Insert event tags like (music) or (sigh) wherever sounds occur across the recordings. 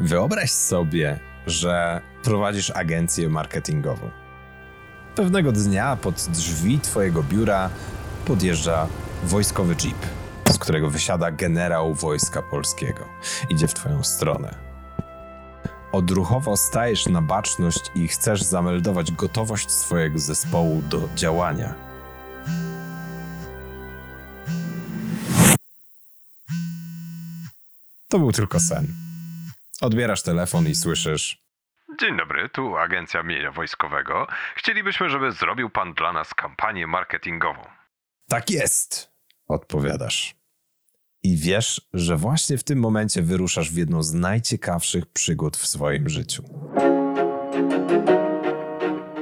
Wyobraź sobie, że prowadzisz agencję marketingową. Pewnego dnia pod drzwi Twojego biura podjeżdża wojskowy jeep, z którego wysiada generał Wojska Polskiego. Idzie w Twoją stronę. Odruchowo stajesz na baczność i chcesz zameldować gotowość swojego zespołu do działania. To był tylko sen. Odbierasz telefon i słyszysz: Dzień dobry, tu Agencja Mienia Wojskowego. Chcielibyśmy, żeby zrobił pan dla nas kampanię marketingową. Tak jest, odpowiadasz. I wiesz, że właśnie w tym momencie wyruszasz w jedną z najciekawszych przygód w swoim życiu.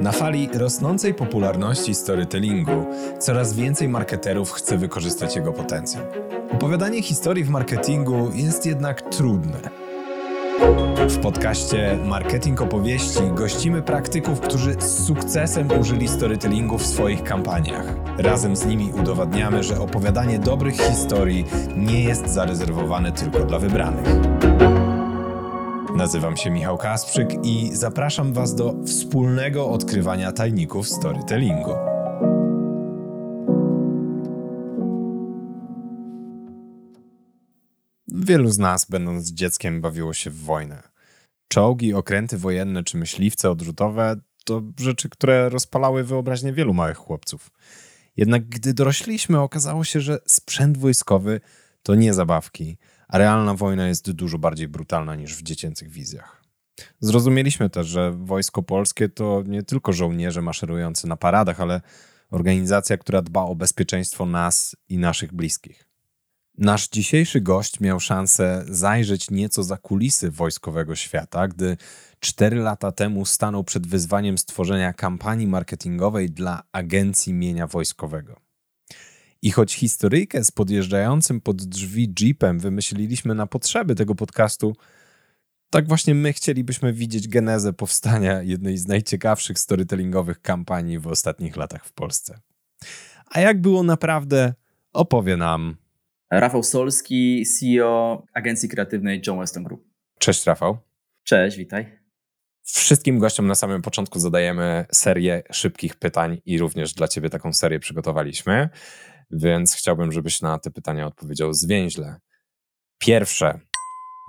Na fali rosnącej popularności storytellingu coraz więcej marketerów chce wykorzystać jego potencjał. Opowiadanie historii w marketingu jest jednak trudne w podcaście Marketing Opowieści gościmy praktyków, którzy z sukcesem użyli storytellingu w swoich kampaniach. Razem z nimi udowadniamy, że opowiadanie dobrych historii nie jest zarezerwowane tylko dla wybranych. Nazywam się Michał Kasprzyk i zapraszam Was do wspólnego odkrywania tajników storytellingu. Wielu z nas, będąc dzieckiem, bawiło się w wojnę. Czołgi, okręty wojenne czy myśliwce odrzutowe to rzeczy, które rozpalały wyobraźnię wielu małych chłopców. Jednak gdy dorośliśmy, okazało się, że sprzęt wojskowy to nie zabawki, a realna wojna jest dużo bardziej brutalna niż w dziecięcych wizjach. Zrozumieliśmy też, że wojsko polskie to nie tylko żołnierze maszerujący na paradach, ale organizacja, która dba o bezpieczeństwo nas i naszych bliskich. Nasz dzisiejszy gość miał szansę zajrzeć nieco za kulisy wojskowego świata, gdy cztery lata temu stanął przed wyzwaniem stworzenia kampanii marketingowej dla Agencji Mienia Wojskowego. I choć historyjkę z podjeżdżającym pod drzwi jeepem wymyśliliśmy na potrzeby tego podcastu, tak właśnie my chcielibyśmy widzieć genezę powstania jednej z najciekawszych storytellingowych kampanii w ostatnich latach w Polsce. A jak było naprawdę, opowie nam Rafał Solski, CEO agencji kreatywnej John Weston Group. Cześć Rafał. Cześć, witaj. Wszystkim gościom na samym początku zadajemy serię szybkich pytań i również dla Ciebie taką serię przygotowaliśmy, więc chciałbym, żebyś na te pytania odpowiedział zwięźle. Pierwsze,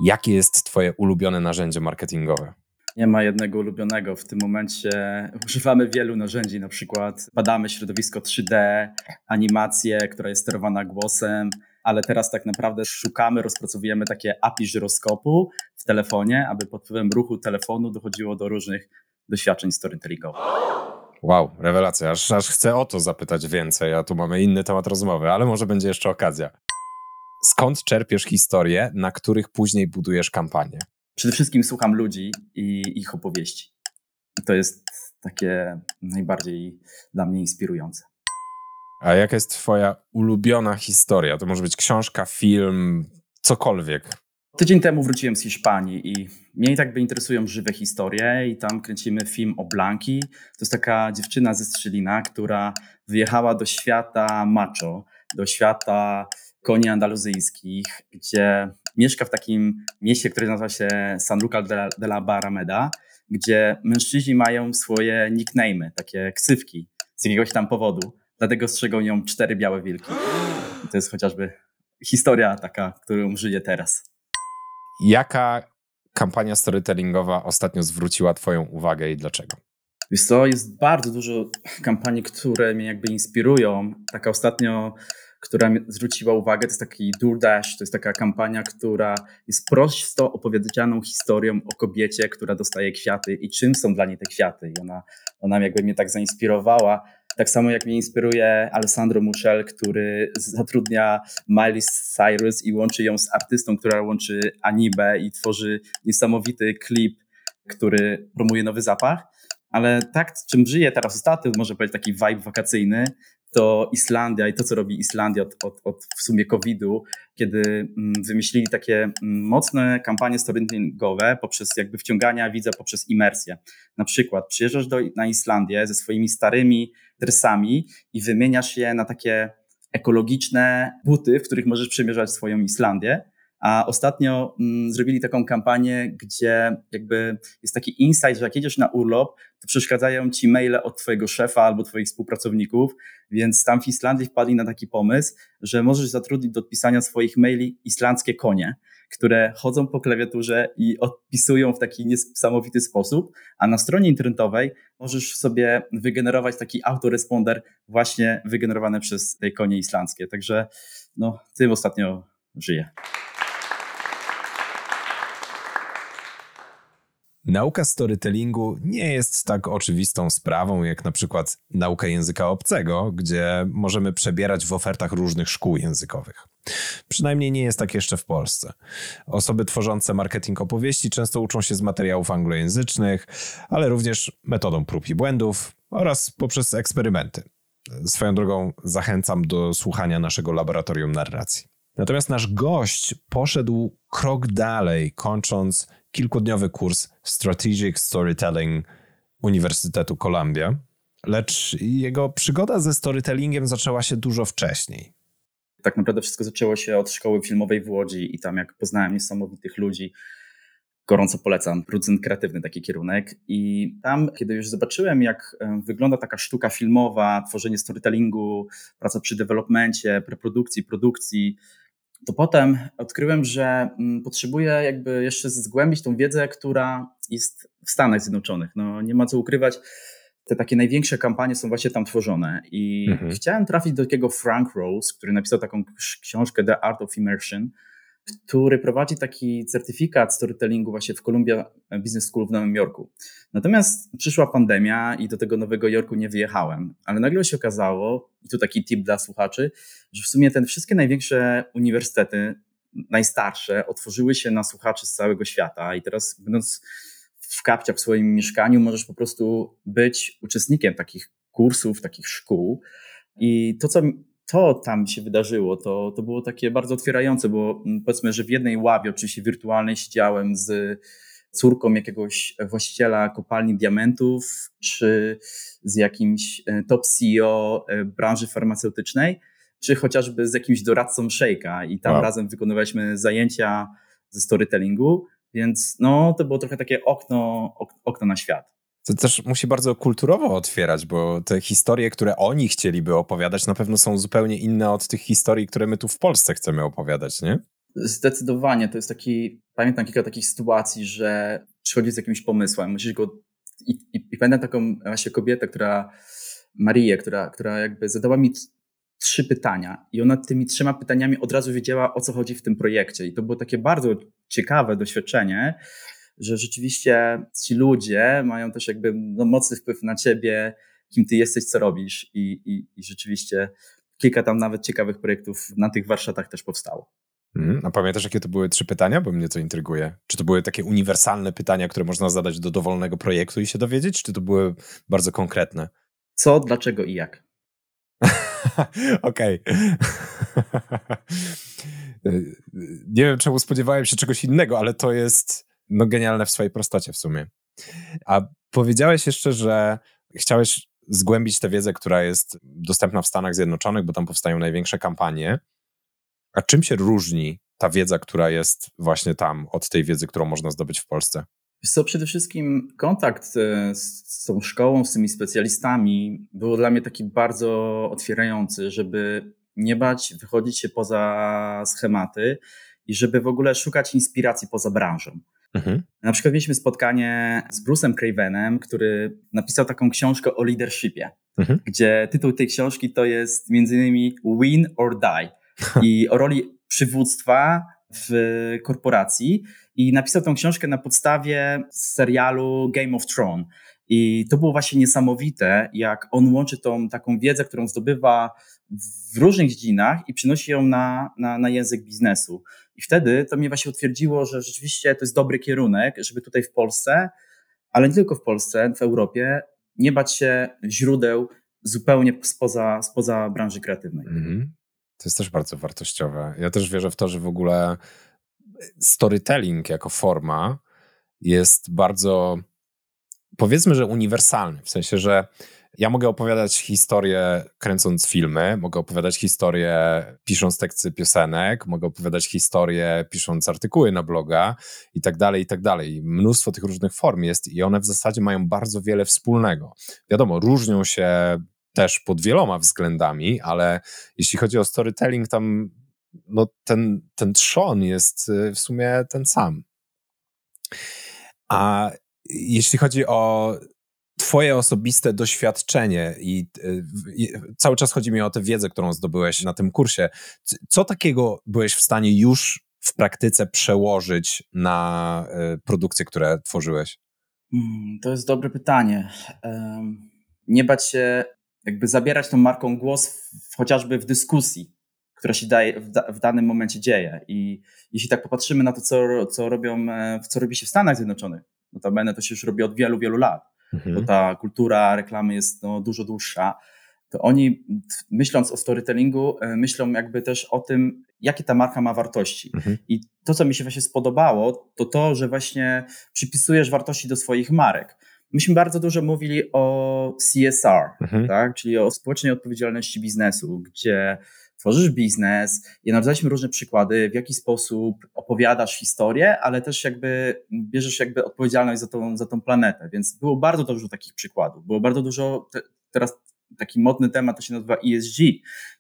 jakie jest Twoje ulubione narzędzie marketingowe? Nie ma jednego ulubionego. W tym momencie używamy wielu narzędzi, na przykład badamy środowisko 3D, animację, która jest sterowana głosem, ale teraz tak naprawdę szukamy, rozpracowujemy takie API żyroskopu w telefonie, aby pod wpływem ruchu telefonu dochodziło do różnych doświadczeń storytellingowych. Wow, rewelacja. Aż, aż chcę o to zapytać więcej, a tu mamy inny temat rozmowy, ale może będzie jeszcze okazja. Skąd czerpiesz historie, na których później budujesz kampanię? Przede wszystkim słucham ludzi i ich opowieści. I to jest takie najbardziej dla mnie inspirujące. A jaka jest twoja ulubiona historia? To może być książka, film, cokolwiek. Tydzień temu wróciłem z Hiszpanii i mnie i tak by interesują żywe historie i tam kręcimy film o Blanki. To jest taka dziewczyna ze Strzelina, która wyjechała do świata macho, do świata koni andaluzyjskich, gdzie mieszka w takim mieście, które nazywa się Sanlúcar de la Barrameda, gdzie mężczyźni mają swoje nickname'y, takie ksywki z jakiegoś tam powodu dlatego strzegą ją cztery białe wilki. I to jest chociażby historia taka, którą żyję teraz. Jaka kampania storytellingowa ostatnio zwróciła Twoją uwagę i dlaczego? Wiesz co, jest bardzo dużo kampanii, które mnie jakby inspirują. Taka ostatnio, która zwróciła uwagę, to jest taki DoorDash, to jest taka kampania, która jest prosto opowiedzianą historią o kobiecie, która dostaje kwiaty i czym są dla niej te kwiaty. I ona, ona jakby mnie tak zainspirowała, tak samo jak mnie inspiruje Alessandro Muschel, który zatrudnia Miley Cyrus i łączy ją z artystą, która łączy anime i tworzy niesamowity klip, który promuje nowy zapach. Ale tak, czym żyje teraz ostatnio, może powiedzieć taki vibe wakacyjny, to Islandia i to, co robi Islandia od, od, od w sumie COVID-u, kiedy mm, wymyślili takie mm, mocne kampanie storytellingowe poprzez jakby wciągania widza poprzez imersję. Na przykład przyjeżdżasz do, na Islandię ze swoimi starymi dresami i wymieniasz je na takie ekologiczne buty, w których możesz przemierzać swoją Islandię, a ostatnio mm, zrobili taką kampanię, gdzie jakby jest taki insight, że jak jedziesz na urlop, to przeszkadzają ci maile od twojego szefa albo twoich współpracowników, więc tam w Islandii wpadli na taki pomysł, że możesz zatrudnić do odpisania swoich maili islandzkie konie, które chodzą po klawiaturze i odpisują w taki niesamowity sposób, a na stronie internetowej możesz sobie wygenerować taki autoresponder właśnie wygenerowany przez te konie islandzkie. Także no, tym ostatnio żyję. Nauka storytellingu nie jest tak oczywistą sprawą jak na przykład nauka języka obcego, gdzie możemy przebierać w ofertach różnych szkół językowych. Przynajmniej nie jest tak jeszcze w Polsce. Osoby tworzące marketing opowieści często uczą się z materiałów anglojęzycznych, ale również metodą prób i błędów oraz poprzez eksperymenty. Swoją drogą zachęcam do słuchania naszego laboratorium narracji. Natomiast nasz gość poszedł krok dalej, kończąc kilkudniowy kurs Strategic Storytelling Uniwersytetu Columbia, lecz jego przygoda ze storytellingiem zaczęła się dużo wcześniej. Tak naprawdę wszystko zaczęło się od szkoły filmowej w Łodzi i tam jak poznałem niesamowitych ludzi, gorąco polecam, producent kreatywny taki kierunek i tam, kiedy już zobaczyłem jak e, wygląda taka sztuka filmowa, tworzenie storytellingu, praca przy developmencie, preprodukcji, produkcji, to potem odkryłem, że mm, potrzebuję jakby jeszcze zgłębić tą wiedzę, która jest w Stanach Zjednoczonych. No, nie ma co ukrywać, te takie największe kampanie są właśnie tam tworzone. I mhm. chciałem trafić do takiego Frank Rose, który napisał taką książkę The Art of Immersion, który prowadzi taki certyfikat storytellingu właśnie w Columbia Business School w Nowym Jorku. Natomiast przyszła pandemia i do tego Nowego Jorku nie wyjechałem, ale nagle się okazało, i tu taki tip dla słuchaczy, że w sumie te wszystkie największe uniwersytety, najstarsze, otworzyły się na słuchaczy z całego świata i teraz będąc w kapciach w swoim mieszkaniu możesz po prostu być uczestnikiem takich kursów, takich szkół i to, co to tam się wydarzyło, to, to było takie bardzo otwierające, bo mm, powiedzmy, że w jednej ławie, oczywiście wirtualnej, siedziałem z córką jakiegoś właściciela kopalni diamentów, czy z jakimś e, top CEO e, branży farmaceutycznej, czy chociażby z jakimś doradcą Shake'a i tam wow. razem wykonywaliśmy zajęcia ze storytellingu, więc no, to było trochę takie okno, okno na świat. To też musi bardzo kulturowo otwierać, bo te historie, które oni chcieliby opowiadać, na pewno są zupełnie inne od tych historii, które my tu w Polsce chcemy opowiadać, nie? Zdecydowanie. To jest taki, pamiętam kilka takich sytuacji, że przychodzi z jakimś pomysłem, musisz go. I, i, i pamiętam taką właśnie kobietę, która, Marię, która, która jakby zadała mi trzy pytania i ona tymi trzema pytaniami od razu wiedziała, o co chodzi w tym projekcie. I to było takie bardzo ciekawe doświadczenie, że rzeczywiście ci ludzie mają też jakby no, mocny wpływ na ciebie, kim ty jesteś, co robisz i, i, i rzeczywiście kilka tam nawet ciekawych projektów na tych warsztatach też powstało. Hmm, a pamiętasz, jakie to były trzy pytania? Bo mnie to intryguje. Czy to były takie uniwersalne pytania, które można zadać do dowolnego projektu i się dowiedzieć, czy to były bardzo konkretne? Co, dlaczego i jak? (laughs) Okej. (laughs) Nie wiem, czemu spodziewałem się czegoś innego, ale to jest no genialne w swojej prostocie w sumie. A powiedziałeś jeszcze, że chciałeś zgłębić tę wiedzę, która jest dostępna w Stanach Zjednoczonych, bo tam powstają największe kampanie. A czym się różni ta wiedza, która jest właśnie tam, od tej wiedzy, którą można zdobyć w Polsce? Przede wszystkim kontakt e, z tą szkołą, z tymi specjalistami był dla mnie taki bardzo otwierający, żeby nie bać wychodzić się poza schematy i żeby w ogóle szukać inspiracji poza branżą. Mhm. Na przykład mieliśmy spotkanie z Bruce'em Cravenem, który napisał taką książkę o leadershipie, mhm. gdzie tytuł tej książki to jest między innymi Win or Die (laughs) i o roli przywództwa w korporacji i napisał tę książkę na podstawie serialu Game of Thrones. I to było właśnie niesamowite, jak on łączy tą taką wiedzę, którą zdobywa w różnych dziedzinach i przynosi ją na, na, na język biznesu. I wtedy to mnie właśnie utwierdziło, że rzeczywiście to jest dobry kierunek, żeby tutaj w Polsce, ale nie tylko w Polsce, w Europie, nie bać się źródeł zupełnie spoza, spoza branży kreatywnej. Mm-hmm. To jest też bardzo wartościowe. Ja też wierzę w to, że w ogóle storytelling jako forma jest bardzo, powiedzmy, że uniwersalny. W sensie, że Ja mogę opowiadać historię kręcąc filmy, mogę opowiadać historię pisząc teksty piosenek, mogę opowiadać historię pisząc artykuły na bloga i tak dalej, i tak dalej. Mnóstwo tych różnych form jest i one w zasadzie mają bardzo wiele wspólnego. Wiadomo, różnią się też pod wieloma względami, ale jeśli chodzi o storytelling, tam no, ten, ten trzon jest y, w sumie ten sam. A jeśli chodzi o Twoje osobiste doświadczenie i, i, cały czas chodzi mi o tę wiedzę, którą zdobyłeś na tym kursie. Co takiego byłeś w stanie już w praktyce przełożyć na y, produkcje, które tworzyłeś? Hmm, to jest dobre pytanie. Nie bać się jakby zabierać tą marką głos w, chociażby w dyskusji, która się daje, w, da, w, danym momencie dzieje. I jeśli tak popatrzymy na to, co, co, robią, e, co robi się w Stanach Zjednoczonych, notabene to się już robi od wielu, wielu lat, mhm. bo ta kultura reklamy jest no, dużo dłuższa, to oni myśląc o storytellingu, e, myślą jakby też o tym, jakie ta marka ma wartości. Mhm. I to, co mi się właśnie spodobało, to to, że właśnie przypisujesz wartości do swoich marek. Myśmy bardzo dużo mówili o CSR, mhm. tak? czyli o społecznej odpowiedzialności biznesu, gdzie tworzysz biznes i analizowaliśmy różne przykłady, w jaki sposób opowiadasz historię, ale też jakby bierzesz jakby odpowiedzialność za tą, za tą planetę, więc było bardzo dużo takich przykładów. Było bardzo dużo, te, teraz taki modny temat to się nazywa ESG.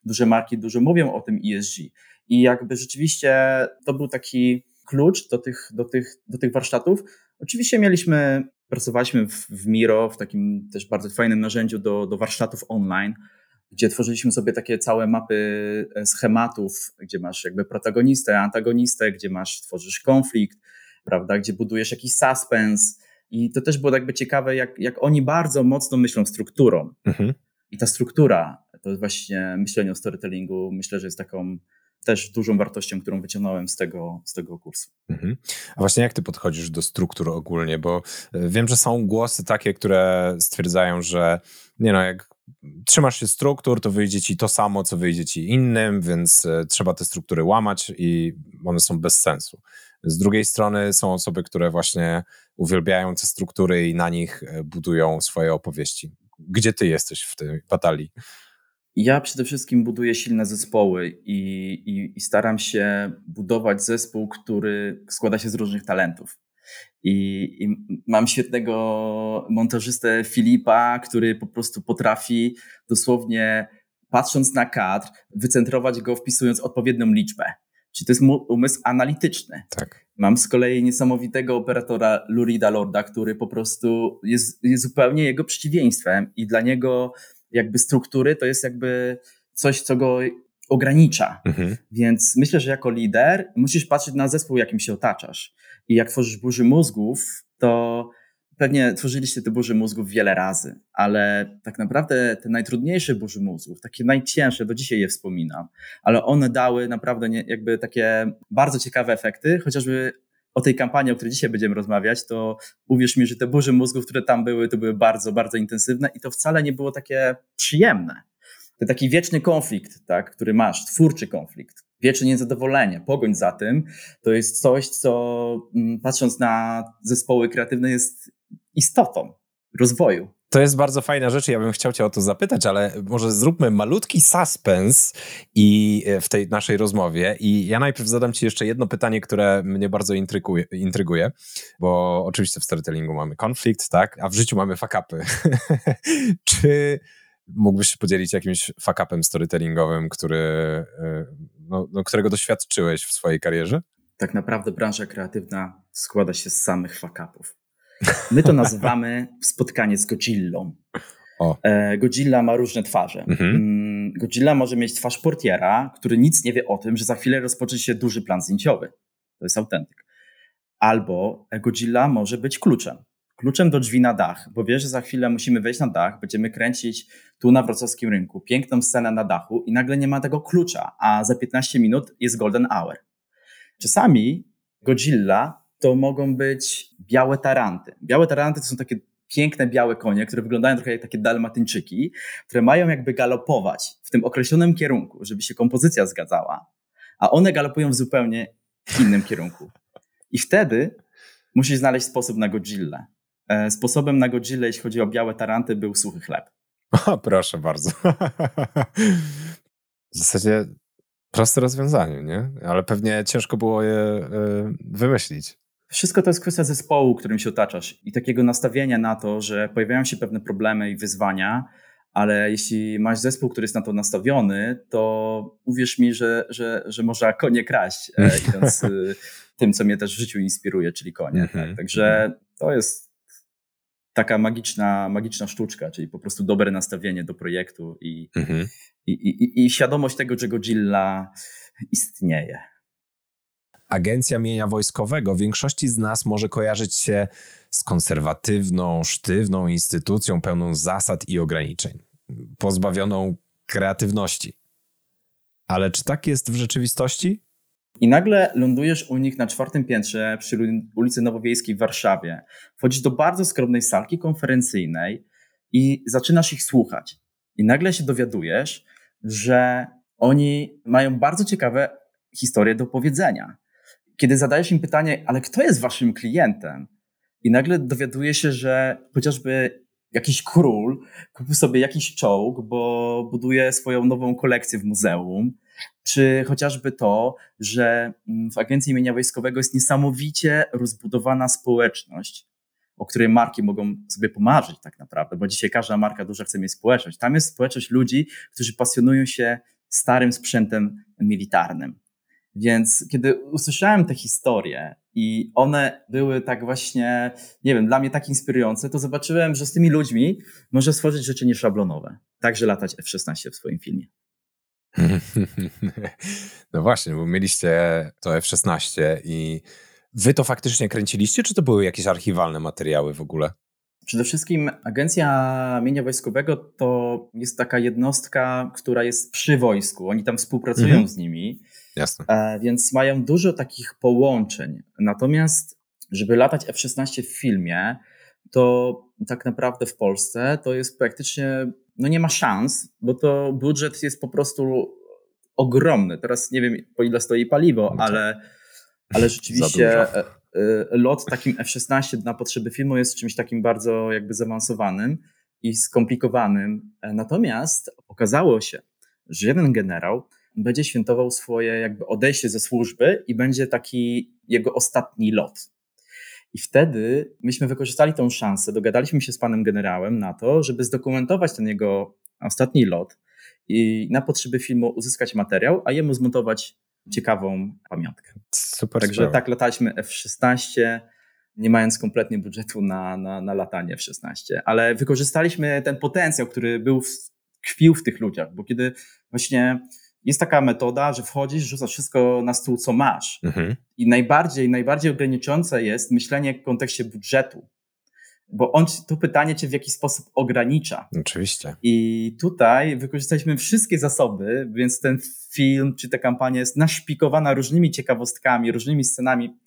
Duże marki dużo mówią o tym ESG i jakby rzeczywiście to był taki klucz do tych, do tych, do tych warsztatów. Oczywiście mieliśmy Pracowaliśmy w, w Miro, w takim też bardzo fajnym narzędziu do, do warsztatów online, gdzie tworzyliśmy sobie takie całe mapy e, schematów, gdzie masz jakby protagonistę, antagonistę, gdzie masz, tworzysz konflikt, prawda, gdzie budujesz jakiś suspens. I to też było jakby ciekawe, jak, jak oni bardzo mocno myślą strukturą. Mhm. I ta struktura, to właśnie myślenie o storytellingu, myślę, że jest taką też dużą wartością, którą wyciągnąłem z tego, z tego kursu. Mhm. A właśnie jak ty podchodzisz do struktur ogólnie? Bo e, wiem, że są głosy takie, które stwierdzają, że nie no, jak trzymasz się struktur, to wyjdzie ci to samo, co wyjdzie ci innym, więc e, trzeba te struktury łamać i one są bez sensu. Z drugiej strony są osoby, które właśnie uwielbiają te struktury i na nich e, budują swoje opowieści. Gdzie ty jesteś w tej batalii? Ja przede wszystkim buduję silne zespoły i, i, i, staram się budować zespół, który składa się z różnych talentów. I, I, mam świetnego montażystę Filipa, który po prostu potrafi dosłownie, patrząc na kadr, wycentrować go wpisując odpowiednią liczbę. Czyli to jest umysł analityczny. Tak. Mam z kolei niesamowitego operatora Lurida Lorda, który po prostu jest, jest zupełnie jego przeciwieństwem i dla niego jakby struktury to jest jakby coś, co go ogranicza. Mhm. Więc myślę, że jako lider musisz patrzeć na zespół, jakim się otaczasz. I jak tworzysz burzy mózgów, to pewnie tworzyliście te burzy mózgów wiele razy, ale tak naprawdę te najtrudniejsze burzy mózgów, takie najcięższe, do dzisiaj je wspominam, ale one dały naprawdę nie, jakby takie bardzo ciekawe efekty, chociażby o tej kampanii, o której dzisiaj będziemy rozmawiać, to uwierz mi, że te burze mózgów, które tam były, to były bardzo, bardzo intensywne i to wcale nie było takie przyjemne. To taki wieczny konflikt, tak, który masz, twórczy konflikt, wieczne niezadowolenie, pogoń za tym, to jest coś, co mm, patrząc na zespoły kreatywne jest istotą rozwoju. To jest bardzo fajna rzecz, ja bym chciał cię o to zapytać, ale może zróbmy malutki suspens i e, w tej naszej rozmowie i ja najpierw zadam ci jeszcze jedno pytanie, które mnie bardzo intryguje, intryguje bo oczywiście w storytellingu mamy konflikt, tak, a w życiu mamy fakapy. (laughs) Czy mógłbyś się podzielić jakimś fakapem storytellingowym, który, e, no, no, którego doświadczyłeś w swojej karierze? Tak naprawdę branża kreatywna składa się z samych fakapów. My to nazywamy (laughs) spotkanie z Godzillą. O. E, Godzilla ma różne twarze. Mhm. Mm, Godzilla może mieć twarz portiera, który nic nie wie o tym, że za chwilę rozpocznie się duży plan zdjęciowy. To jest autentyk. Albo Godzilla może być kluczem. Kluczem do drzwi na dach, bo wie, że za chwilę musimy wejść na dach, będziemy kręcić tu na wrocławskim rynku piękną scenę na dachu i nagle nie ma tego klucza, a za 15 minut jest golden hour. Czasami Godzilla to mogą być białe taranty. Białe taranty to są takie piękne białe konie, które wyglądają trochę jak takie dalmatyńczyki, które mają jakby galopować w tym określonym kierunku, żeby się kompozycja zgadzała, a one galopują w zupełnie innym kierunku. I wtedy musisz znaleźć sposób na Godzilla. E, sposobem na Godzilla, jeśli chodzi o białe taranty, był suchy chleb. (laughs) O, proszę bardzo. (laughs) w zasadzie proste rozwiązanie, nie? Ale pewnie ciężko było je y, wymyślić. Wszystko to jest kwestia zespołu, którym się otaczasz i takiego nastawienia na to, że pojawiają się pewne problemy i wyzwania, ale jeśli masz zespół, który jest na to nastawiony, to uwierz mi, że, że, że można konie kraść, e, idąc (laughs) y, tym, co mnie też w życiu inspiruje, czyli konie. Mm -hmm. tak? Także mhm. to jest taka magiczna, magiczna sztuczka, czyli po prostu dobre nastawienie do projektu i, -hmm. i, i, i świadomość tego, że Godzilla istnieje. Agencja Mienia Wojskowego większości z nas może kojarzyć się z konserwatywną, sztywną instytucją pełną zasad i ograniczeń, pozbawioną kreatywności. Ale czy tak jest w rzeczywistości? I nagle lądujesz u nich na czwartym piętrze przy ulicy Nowowiejskiej w Warszawie. Wchodzisz do bardzo skromnej salki konferencyjnej i zaczynasz ich słuchać. I nagle się dowiadujesz, że oni mają bardzo ciekawe historie do powiedzenia. Kiedy zadajesz im pytanie, ale kto jest waszym klientem? I nagle dowiaduje się, że chociażby jakiś król kupił sobie jakiś czołg, bo buduje swoją nową kolekcję w muzeum, czy chociażby to, że mm, w Agencji Imienia Wojskowego jest niesamowicie rozbudowana społeczność, o której marki mogą sobie pomarzyć tak naprawdę, bo dzisiaj każda marka duża chce mieć społeczność. Tam jest społeczność ludzi, którzy pasjonują się starym sprzętem militarnym. Więc kiedy usłyszałem te historie i one były tak właśnie, nie wiem, dla mnie tak inspirujące, to zobaczyłem, że z tymi ludźmi może stworzyć rzeczy nieszablonowe. Także latać F-16 w swoim filmie. (laughs) No właśnie, bo mieliście to F-16 i wy to faktycznie kręciliście, czy to były jakieś archiwalne materiały w ogóle? Przede wszystkim Agencja Mienia Wojskowego to jest taka jednostka, która jest przy wojsku. Oni tam współpracują mhm. z nimi. Jasne. E, więc mają dużo takich połączeń. Natomiast, żeby latać F-16 w filmie, to tak naprawdę w Polsce to jest praktycznie, no nie ma szans, bo to budżet jest po prostu ogromny. Teraz nie wiem, po ile stoi paliwo, no ale, ale rzeczywiście e, e, lot takim F-16 na potrzeby filmu jest czymś takim bardzo jakby zaawansowanym i skomplikowanym. Natomiast okazało się, że jeden generał będzie świętował swoje jakby odejście ze służby i będzie taki jego ostatni lot. I wtedy myśmy wykorzystali tą szansę, dogadaliśmy się z panem generałem na to, żeby zdokumentować ten jego ostatni lot i na potrzeby filmu uzyskać materiał, a jemu zmontować ciekawą pamiątkę. Super. Także sprawa. tak lataliśmy F-16, nie mając kompletnie budżetu na, na, na latanie F-16, ale wykorzystaliśmy ten potencjał, który był w, tkwił w tych ludziach, bo kiedy właśnie jest taka metoda, że wchodzisz, rzucasz wszystko na stół, co masz. Mhm. I najbardziej, najbardziej ograniczające jest myślenie w kontekście budżetu. Bo on, to pytanie cię w jakiś sposób ogranicza. Oczywiście. I tutaj wykorzystaliśmy wszystkie zasoby, więc ten film czy ta kampania jest naszpikowana różnymi ciekawostkami, różnymi scenami,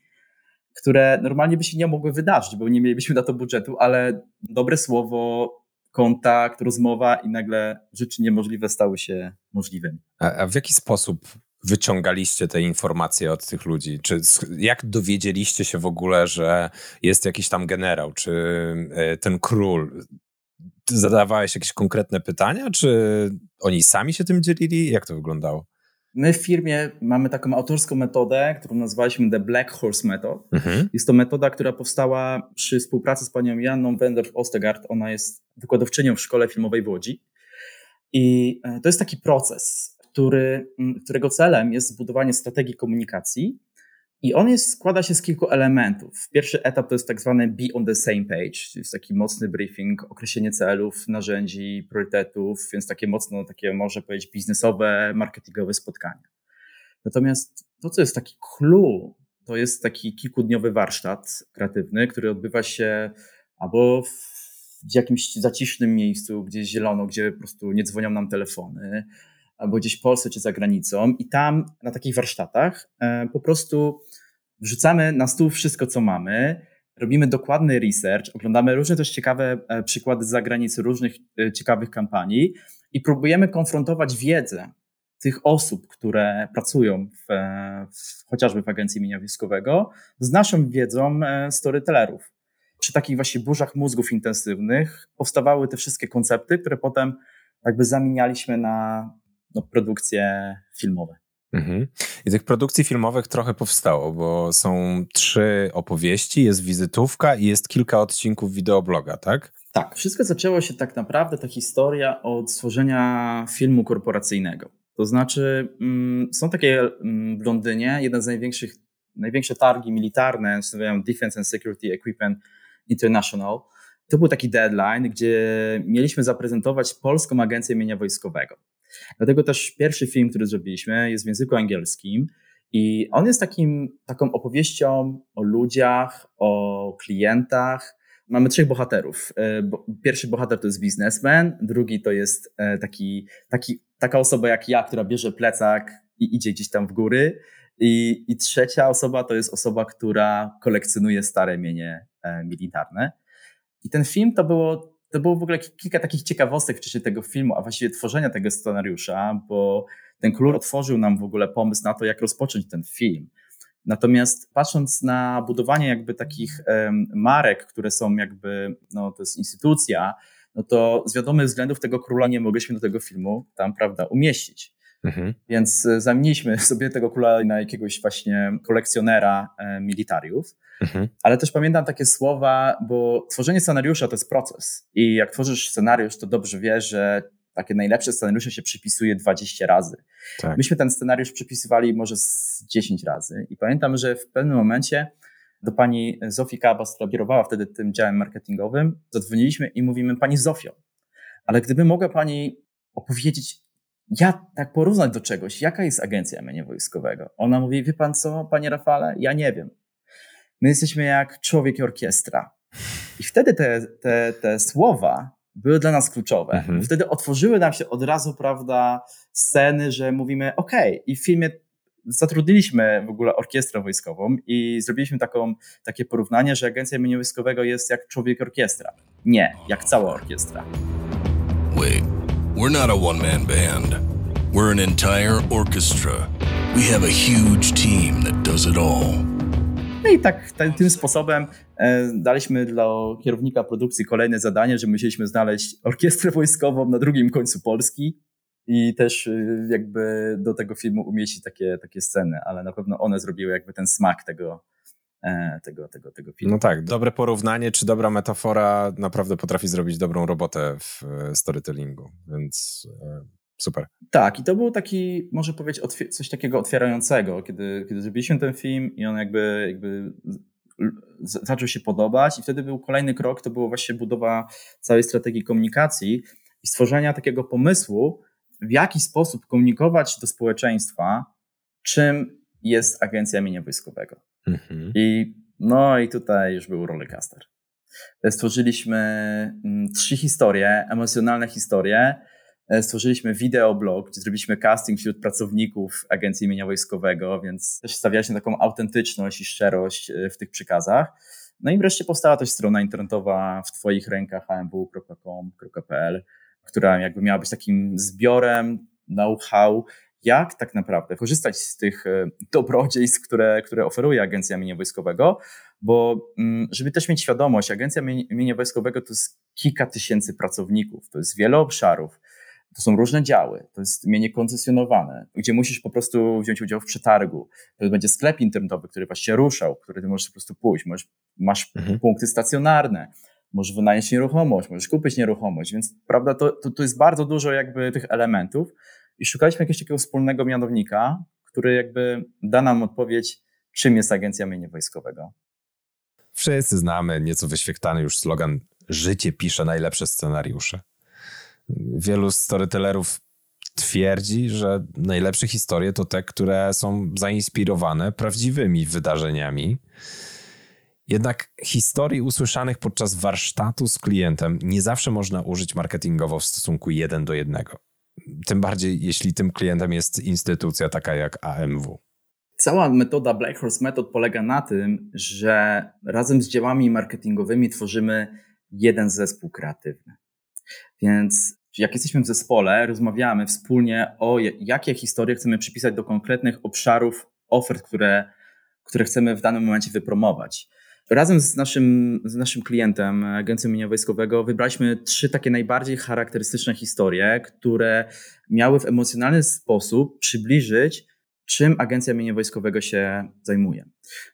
które normalnie by się nie mogły wydarzyć, bo nie mielibyśmy na to budżetu, ale dobre słowo, kontakt, rozmowa i nagle rzeczy niemożliwe stały się możliwymi. A, a w jaki sposób wyciągaliście te informacje od tych ludzi? Czy jak dowiedzieliście się w ogóle, że jest jakiś tam generał, czy e, ten król? Zadawałeś jakieś konkretne pytania, czy oni sami się tym dzielili? Jak to wyglądało? My w firmie mamy taką autorską metodę, którą nazwaliśmy The Black Horse Method. Mhm. Jest to metoda, która powstała przy współpracy z panią Janną Wendorf-Ostegard. Ona jest wykładowczynią w szkole filmowej w Łodzi. I e, to jest taki proces, który, którego celem jest zbudowanie strategii komunikacji i on jest, składa się z kilku elementów. Pierwszy etap to jest tak zwany be on the same page, czyli jest taki mocny briefing, określenie celów, narzędzi, priorytetów, więc takie mocno, takie może powiedzieć biznesowe, marketingowe spotkania. Natomiast to, co jest taki clue, to jest taki kilkudniowy warsztat kreatywny, który odbywa się albo w jakimś zacisznym miejscu, gdzie jest zielono, gdzie po prostu nie dzwonią nam telefony, albo gdzieś w Polsce czy za granicą. I tam na takich warsztatach e, po prostu wrzucamy na stół wszystko, co mamy, robimy dokładny research, oglądamy różne też ciekawe e, przykłady z zagranicy, różnych e, ciekawych kampanii i próbujemy konfrontować wiedzę tych osób, które pracują w, w, chociażby w Agencji Mienia Wojskowego, z naszą wiedzą storytellerów. przy takich właśnie burzach mózgów intensywnych powstawały te wszystkie koncepty, które potem jakby zamienialiśmy na no, produkcje filmowe. Mhm. I tych produkcji filmowych trochę powstało, bo są trzy opowieści, jest wizytówka i jest kilka odcinków wideobloga, tak? Tak, wszystko zaczęło się tak naprawdę, ta historia od stworzenia filmu korporacyjnego. To znaczy, mm, są takie mm, w Londynie, jeden z największych, największe targi militarne, nazywają Defense and Security Equipment International. To był taki deadline, gdzie mieliśmy zaprezentować Polską Agencję Mienia Wojskowego. Dlatego też pierwszy film, który zrobiliśmy, jest w języku angielskim i on jest takim, taką opowieścią o ludziach, o klientach. Mamy trzech bohaterów. E, pierwszy bohater to jest biznesmen, drugi to jest e, taki, taki, taka osoba jak ja, która bierze plecak i idzie gdzieś tam w góry. I, I trzecia osoba to jest osoba, która kolekcjonuje stare mienie e, militarne. I ten film to było to było w ogóle kilka takich ciekawostek w czasie tego filmu, a właściwie tworzenia tego scenariusza, bo ten król otworzył nam w ogóle pomysł na to, jak rozpocząć ten film. Natomiast patrząc na budowanie jakby takich um, marek, które są jakby, no to jest instytucja, no to z wiadomych względów tego króla nie mogliśmy do tego filmu tam, prawda, umieścić. Mhm. Więc e, zamieniliśmy (laughs) sobie tego króla na jakiegoś właśnie kolekcjonera e, militariów. Mhm. Ale też pamiętam takie słowa, bo tworzenie scenariusza to jest proces. I jak tworzysz scenariusz, to dobrze wiesz, że takie najlepsze scenariusze się przypisuje 20 razy. Tak. Myśmy ten scenariusz przypisywali może z 10 razy. I pamiętam, że w pewnym momencie do pani Zofii Kabas, która kierowała wtedy tym działem marketingowym, zadzwoniliśmy i mówimy, pani Zofio, ale gdyby mogła pani opowiedzieć, ja tak porównać do czegoś, jaka jest agencja mienia wojskowego? Ona mówi, wie pan co, panie Rafale, ja nie wiem. My jesteśmy jak człowiek i orkiestra. I wtedy te, te, te słowa były dla nas kluczowe. Mhm. Wtedy otworzyły nam się od razu, prawda, sceny, że mówimy, OK, i w filmie zatrudniliśmy w ogóle orkiestrę wojskową i zrobiliśmy taką, takie porównanie, że agencja mienia wojskowego jest jak człowiek orkiestra. Nie, jak cała orkiestra. Wait, we're not a one-man band. We're an entire orchestra. We have a huge team that does it all. No i tak tym sposobem e, daliśmy dla kierownika produkcji kolejne zadanie, że musieliśmy znaleźć orkiestrę wojskową na drugim końcu Polski i też e, jakby do tego filmu umieścić takie, takie sceny, ale na pewno one zrobiły jakby ten smak tego, tego, tego, tego filmu. No tak, dobre porównanie czy dobra metafora naprawdę potrafi zrobić dobrą robotę w storytellingu, więc Super. Tak, i to był taki, może powiedzieć, coś takiego otwierającego, kiedy, kiedy zrobiliśmy ten film i on jakby, jakby zaczął się podobać i wtedy był kolejny krok, to było właśnie budowa całej strategii komunikacji i stworzenia takiego pomysłu, w jaki sposób komunikować do społeczeństwa, czym jest agencja mienia wojskowego. Mhm. I no i tutaj już był rollercoaster. Stworzyliśmy mm, trzy historie, emocjonalne historie, E, stworzyliśmy wideoblog, gdzie zrobiliśmy casting wśród pracowników Agencji Imienia Wojskowego, więc też stawialiśmy taką autentyczność i szczerość e, w tych przykazach. No i wreszcie powstała też strona internetowa w Twoich rękach amw.com.pl, która jakby miała być takim zbiorem know-how, jak tak naprawdę korzystać z tych e, dobrodziejstw, które, które oferuje Agencja Mienia Wojskowego, bo mm, żeby też mieć świadomość, Agencja Mienia Wojskowego to jest kilka tysięcy pracowników, to jest wiele obszarów, to są różne działy, to jest mienie koncesjonowane, gdzie musisz po prostu wziąć udział w przetargu. To będzie sklep internetowy, który właśnie ruszał, który ty możesz po prostu pójść. Możesz, masz mhm. punkty stacjonarne, możesz wynająć nieruchomość, możesz kupić nieruchomość, więc prawda, to, to, to jest bardzo dużo jakby tych elementów i szukaliśmy jakiegoś takiego wspólnego mianownika, który jakby da nam odpowiedź, czym jest Agencja Mienia Wojskowego. Wszyscy znamy nieco wyświechtany już slogan Życie pisze najlepsze scenariusze. Wielu storytellerów twierdzi, że najlepsze historie to te, które są zainspirowane prawdziwymi wydarzeniami. Jednak historii usłyszanych podczas warsztatu z klientem nie zawsze można użyć marketingowo w stosunku jeden do jednego. Tym bardziej, jeśli tym klientem jest instytucja taka jak AMW. Cała metoda Black Horse Method polega na tym, że razem z działami marketingowymi tworzymy jeden zespół kreatywny. Więc jak jesteśmy w zespole, rozmawiamy wspólnie o jakie historie chcemy przypisać do konkretnych obszarów ofert, które, które chcemy w danym momencie wypromować. Razem z naszym, z naszym klientem, Agencją Mienia Wojskowego, wybraliśmy trzy takie najbardziej charakterystyczne historie, które miały w emocjonalny sposób przybliżyć, czym Agencja Mienia Wojskowego się zajmuje.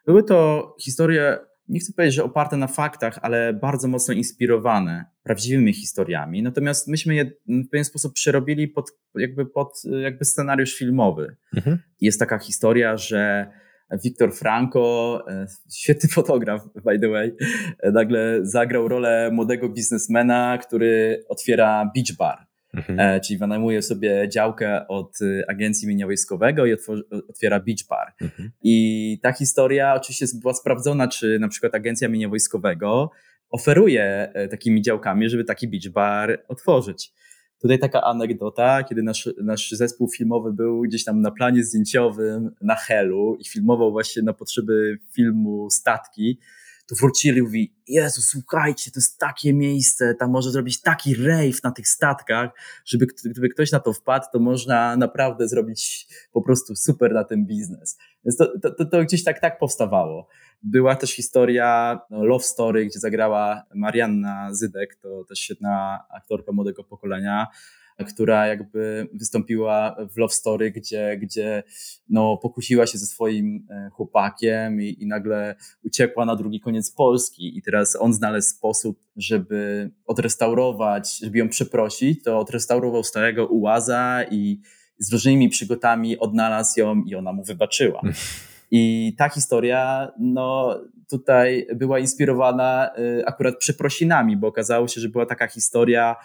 Były to historie, nie chcę powiedzieć, że oparte na faktach, ale bardzo mocno inspirowane prawdziwymi historiami. Natomiast myśmy je w pewien sposób przerobili pod, jakby pod jakby scenariusz filmowy. Mhm. Jest taka historia, że Wiktor Franco, e, świetny (laughs) fotograf, by the way, e, nagle zagrał rolę młodego biznesmena, który otwiera beach bar. Mhm. E, czyli wynajmuje sobie działkę od agencji mienia wojskowego i otwiera beach bar. Mhm. I ta historia oczywiście była sprawdzona, czy na przykład agencja mienia wojskowego oferuje takimi działkami, żeby taki beach bar otworzyć. Tutaj taka anegdota, kiedy nasz, nasz zespół filmowy był gdzieś tam na planie zdjęciowym na Helu i filmował właśnie na potrzeby filmu statki, to wrócili i mówi, Jezu, słuchajcie, to jest takie miejsce, tam może zrobić taki rave na tych statkach, żeby gdyby ktoś na to wpadł, to można naprawdę zrobić po prostu super na ten biznes. Więc to, to, to, gdzieś tak, tak powstawało. Była też historia no, Love Story, gdzie zagrała Marianna Zydek, to też świetna aktorka młodego pokolenia, która jakby wystąpiła w Love Story, gdzie, gdzie no, pokusiła się ze swoim e, chłopakiem i, i nagle uciekła na drugi koniec Polski i teraz on znalazł sposób, żeby odrestaurować, żeby ją przeprosić, to odrestaurował starego ułaza i z różnymi przygotami odnalazł ją i ona mu wybaczyła. I ta historia, no tutaj była inspirowana y, akurat przeprosinami, bo okazało się, że była taka historia,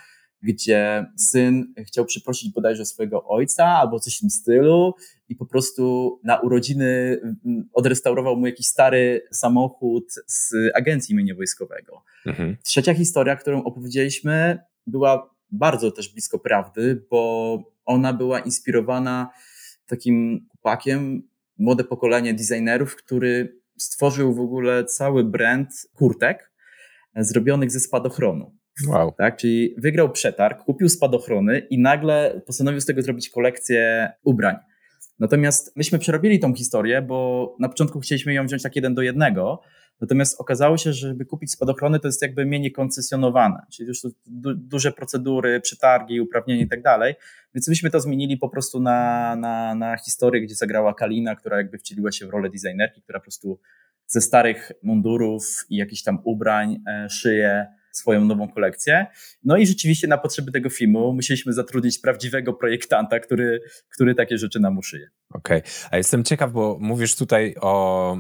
gdzie syn chciał przeprosić bodajże swojego ojca albo coś w tym stylu i po prostu na urodziny mm, odrestaurował mu jakiś stary samochód z agencji mienia wojskowego. Mhm. Trzecia historia, którą opowiedzieliśmy, była bardzo też blisko prawdy, bo ona była inspirowana takim chłopakiem, młode pokolenie designerów, który stworzył w ogóle cały brand kurtek zrobionych ze spadochronu. Wow. Tak, czyli wygrał przetarg, kupił spadochrony i nagle postanowił z tego zrobić kolekcję ubrań. Natomiast myśmy przerobili tą historię, bo na początku chcieliśmy ją wziąć tak jeden do jednego, Natomiast okazało się, że żeby kupić spadochrony, to jest jakby mniej koncesjonowane, czyli już du duże procedury, przetargi, uprawnienia i tak dalej. Więc myśmy to zmienili po prostu na, na, na historię, gdzie zagrała Kalina, która jakby wcieliła się w rolę designerki, która po prostu ze starych mundurów i jakichś tam ubrań e, szyje swoją nową kolekcję. No i rzeczywiście na potrzeby tego filmu musieliśmy zatrudnić prawdziwego projektanta, który, który takie rzeczy nam uszyje. Okej, okay. a jestem ciekaw, bo mówisz tutaj o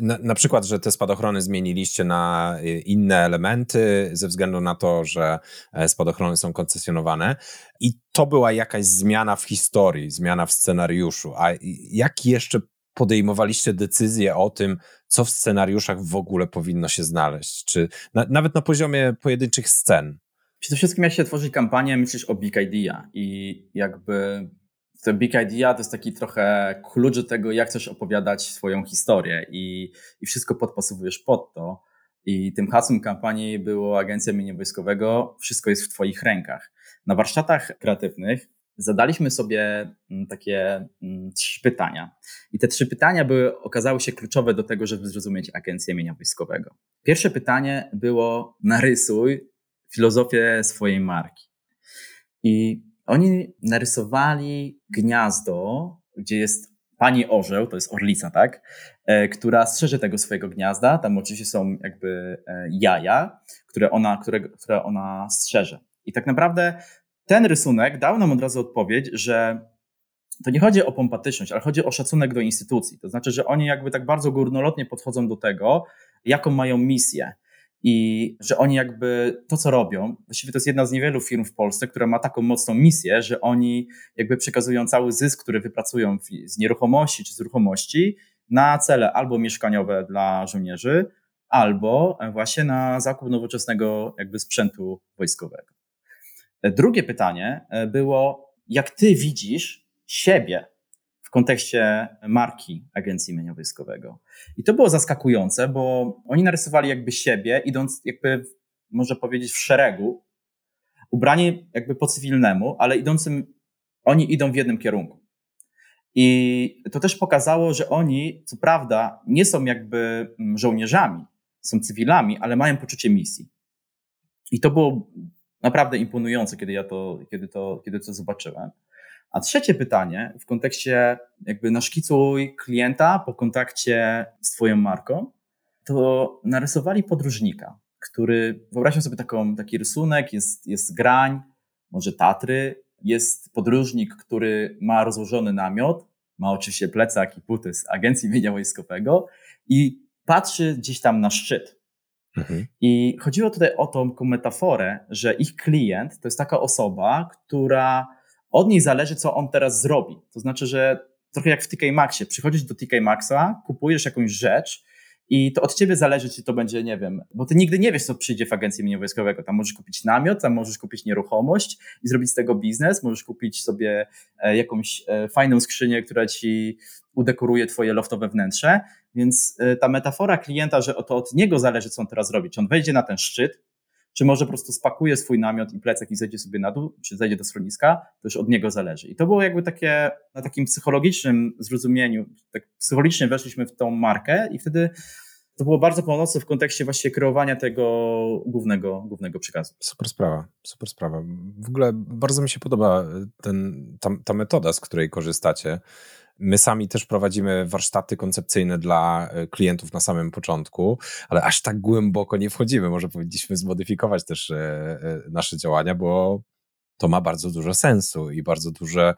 na, na, przykład, że te spadochrony zmieniliście na inne elementy ze względu na to, że e, spadochrony są koncesjonowane i to była jakaś zmiana w historii, zmiana w scenariuszu. A jak jeszcze podejmowaliście decyzję o tym, co w scenariuszach w ogóle powinno się znaleźć? Czy na, nawet na poziomie pojedynczych scen? Przede wszystkim, jak się tworzy kampanię, myślisz o Big Idea i jakby to Big Idea to jest taki trochę klucz do tego, jak chcesz opowiadać swoją historię i, i wszystko podpasowujesz pod to. I tym hasłem kampanii było Agencja Mienia Wojskowego, wszystko jest w Twoich rękach. Na warsztatach kreatywnych zadaliśmy sobie mm, takie mm, trzy pytania. I te trzy pytania były, okazały się kluczowe do tego, żeby zrozumieć Agencję Mienia Wojskowego. Pierwsze pytanie było: narysuj filozofię swojej marki. I oni narysowali gniazdo, gdzie jest pani orzeł, to jest orlica, tak, e, która strzeże tego swojego gniazda. Tam oczywiście są jakby e, jaja, które ona, które, które ona strzeże. I tak naprawdę ten rysunek dał nam od razu odpowiedź, że to nie chodzi o pompatyczność, ale chodzi o szacunek do instytucji. To znaczy, że oni jakby tak bardzo górnolotnie podchodzą do tego, jaką mają misję. I że oni jakby to, co robią, właściwie to jest jedna z niewielu firm w Polsce, która ma taką mocną misję, że oni jakby przekazują cały zysk, który wypracują z nieruchomości czy z ruchomości na cele albo mieszkaniowe dla żołnierzy, albo właśnie na zakup nowoczesnego jakby sprzętu wojskowego. Drugie pytanie e, było, jak ty widzisz siebie w kontekście marki Agencji Mienia Wojskowego. I to było zaskakujące, bo oni narysowali jakby siebie, idąc jakby, można powiedzieć, w szeregu, ubrani jakby po cywilnemu, ale idącym, oni idą w jednym kierunku. I to też pokazało, że oni, co prawda, nie są jakby mm, żołnierzami, są cywilami, ale mają poczucie misji. I to było naprawdę imponujące, kiedy ja to, kiedy to, kiedy to zobaczyłem. A trzecie pytanie w kontekście jakby naszkicuj klienta po kontakcie z twoją marką, to narysowali podróżnika, który, wyobraźmy sobie taką, taki rysunek, jest, jest grań, może Tatry, jest podróżnik, który ma rozłożony namiot, ma oczywiście plecak i buty z Agencji Mienia Wojskowego i patrzy gdzieś tam na szczyt. Mhm. I chodziło tutaj o tą metaforę, że ich klient to jest taka osoba, która od niej zależy, co on teraz zrobi. To znaczy, że trochę jak w TK Maxie, przychodzisz do TK Maxa, kupujesz jakąś rzecz i to od ciebie zależy, czy to będzie, nie wiem, bo ty nigdy nie wiesz, co przyjdzie w agencji mienia wojskowego. Tam możesz kupić namiot, tam możesz kupić nieruchomość i zrobić z tego biznes, możesz kupić sobie e, jakąś e, fajną skrzynię, która ci udekoruje twoje loftowe wnętrze. Więc e, ta metafora klienta, że to od niego zależy, co on teraz robi. Czy on wejdzie na ten szczyt, czy może po prostu spakuje swój namiot i plecak i zejdzie sobie na dół, czy zejdzie do schroniska, to już od niego zależy. I to było jakby takie, na takim psychologicznym zrozumieniu, tak psychologicznie weszliśmy w tą markę i wtedy to było bardzo pomocne w kontekście właśnie kreowania tego głównego, głównego przekazu. Super sprawa, super sprawa. W ogóle bardzo mi się podoba ten, ta, ta metoda, z której korzystacie. My sami też prowadzimy warsztaty koncepcyjne dla e, klientów na samym początku, ale aż tak głęboko nie wchodzimy. Może powinniśmy zmodyfikować też e, e, nasze działania, bo to ma bardzo dużo sensu i bardzo duże,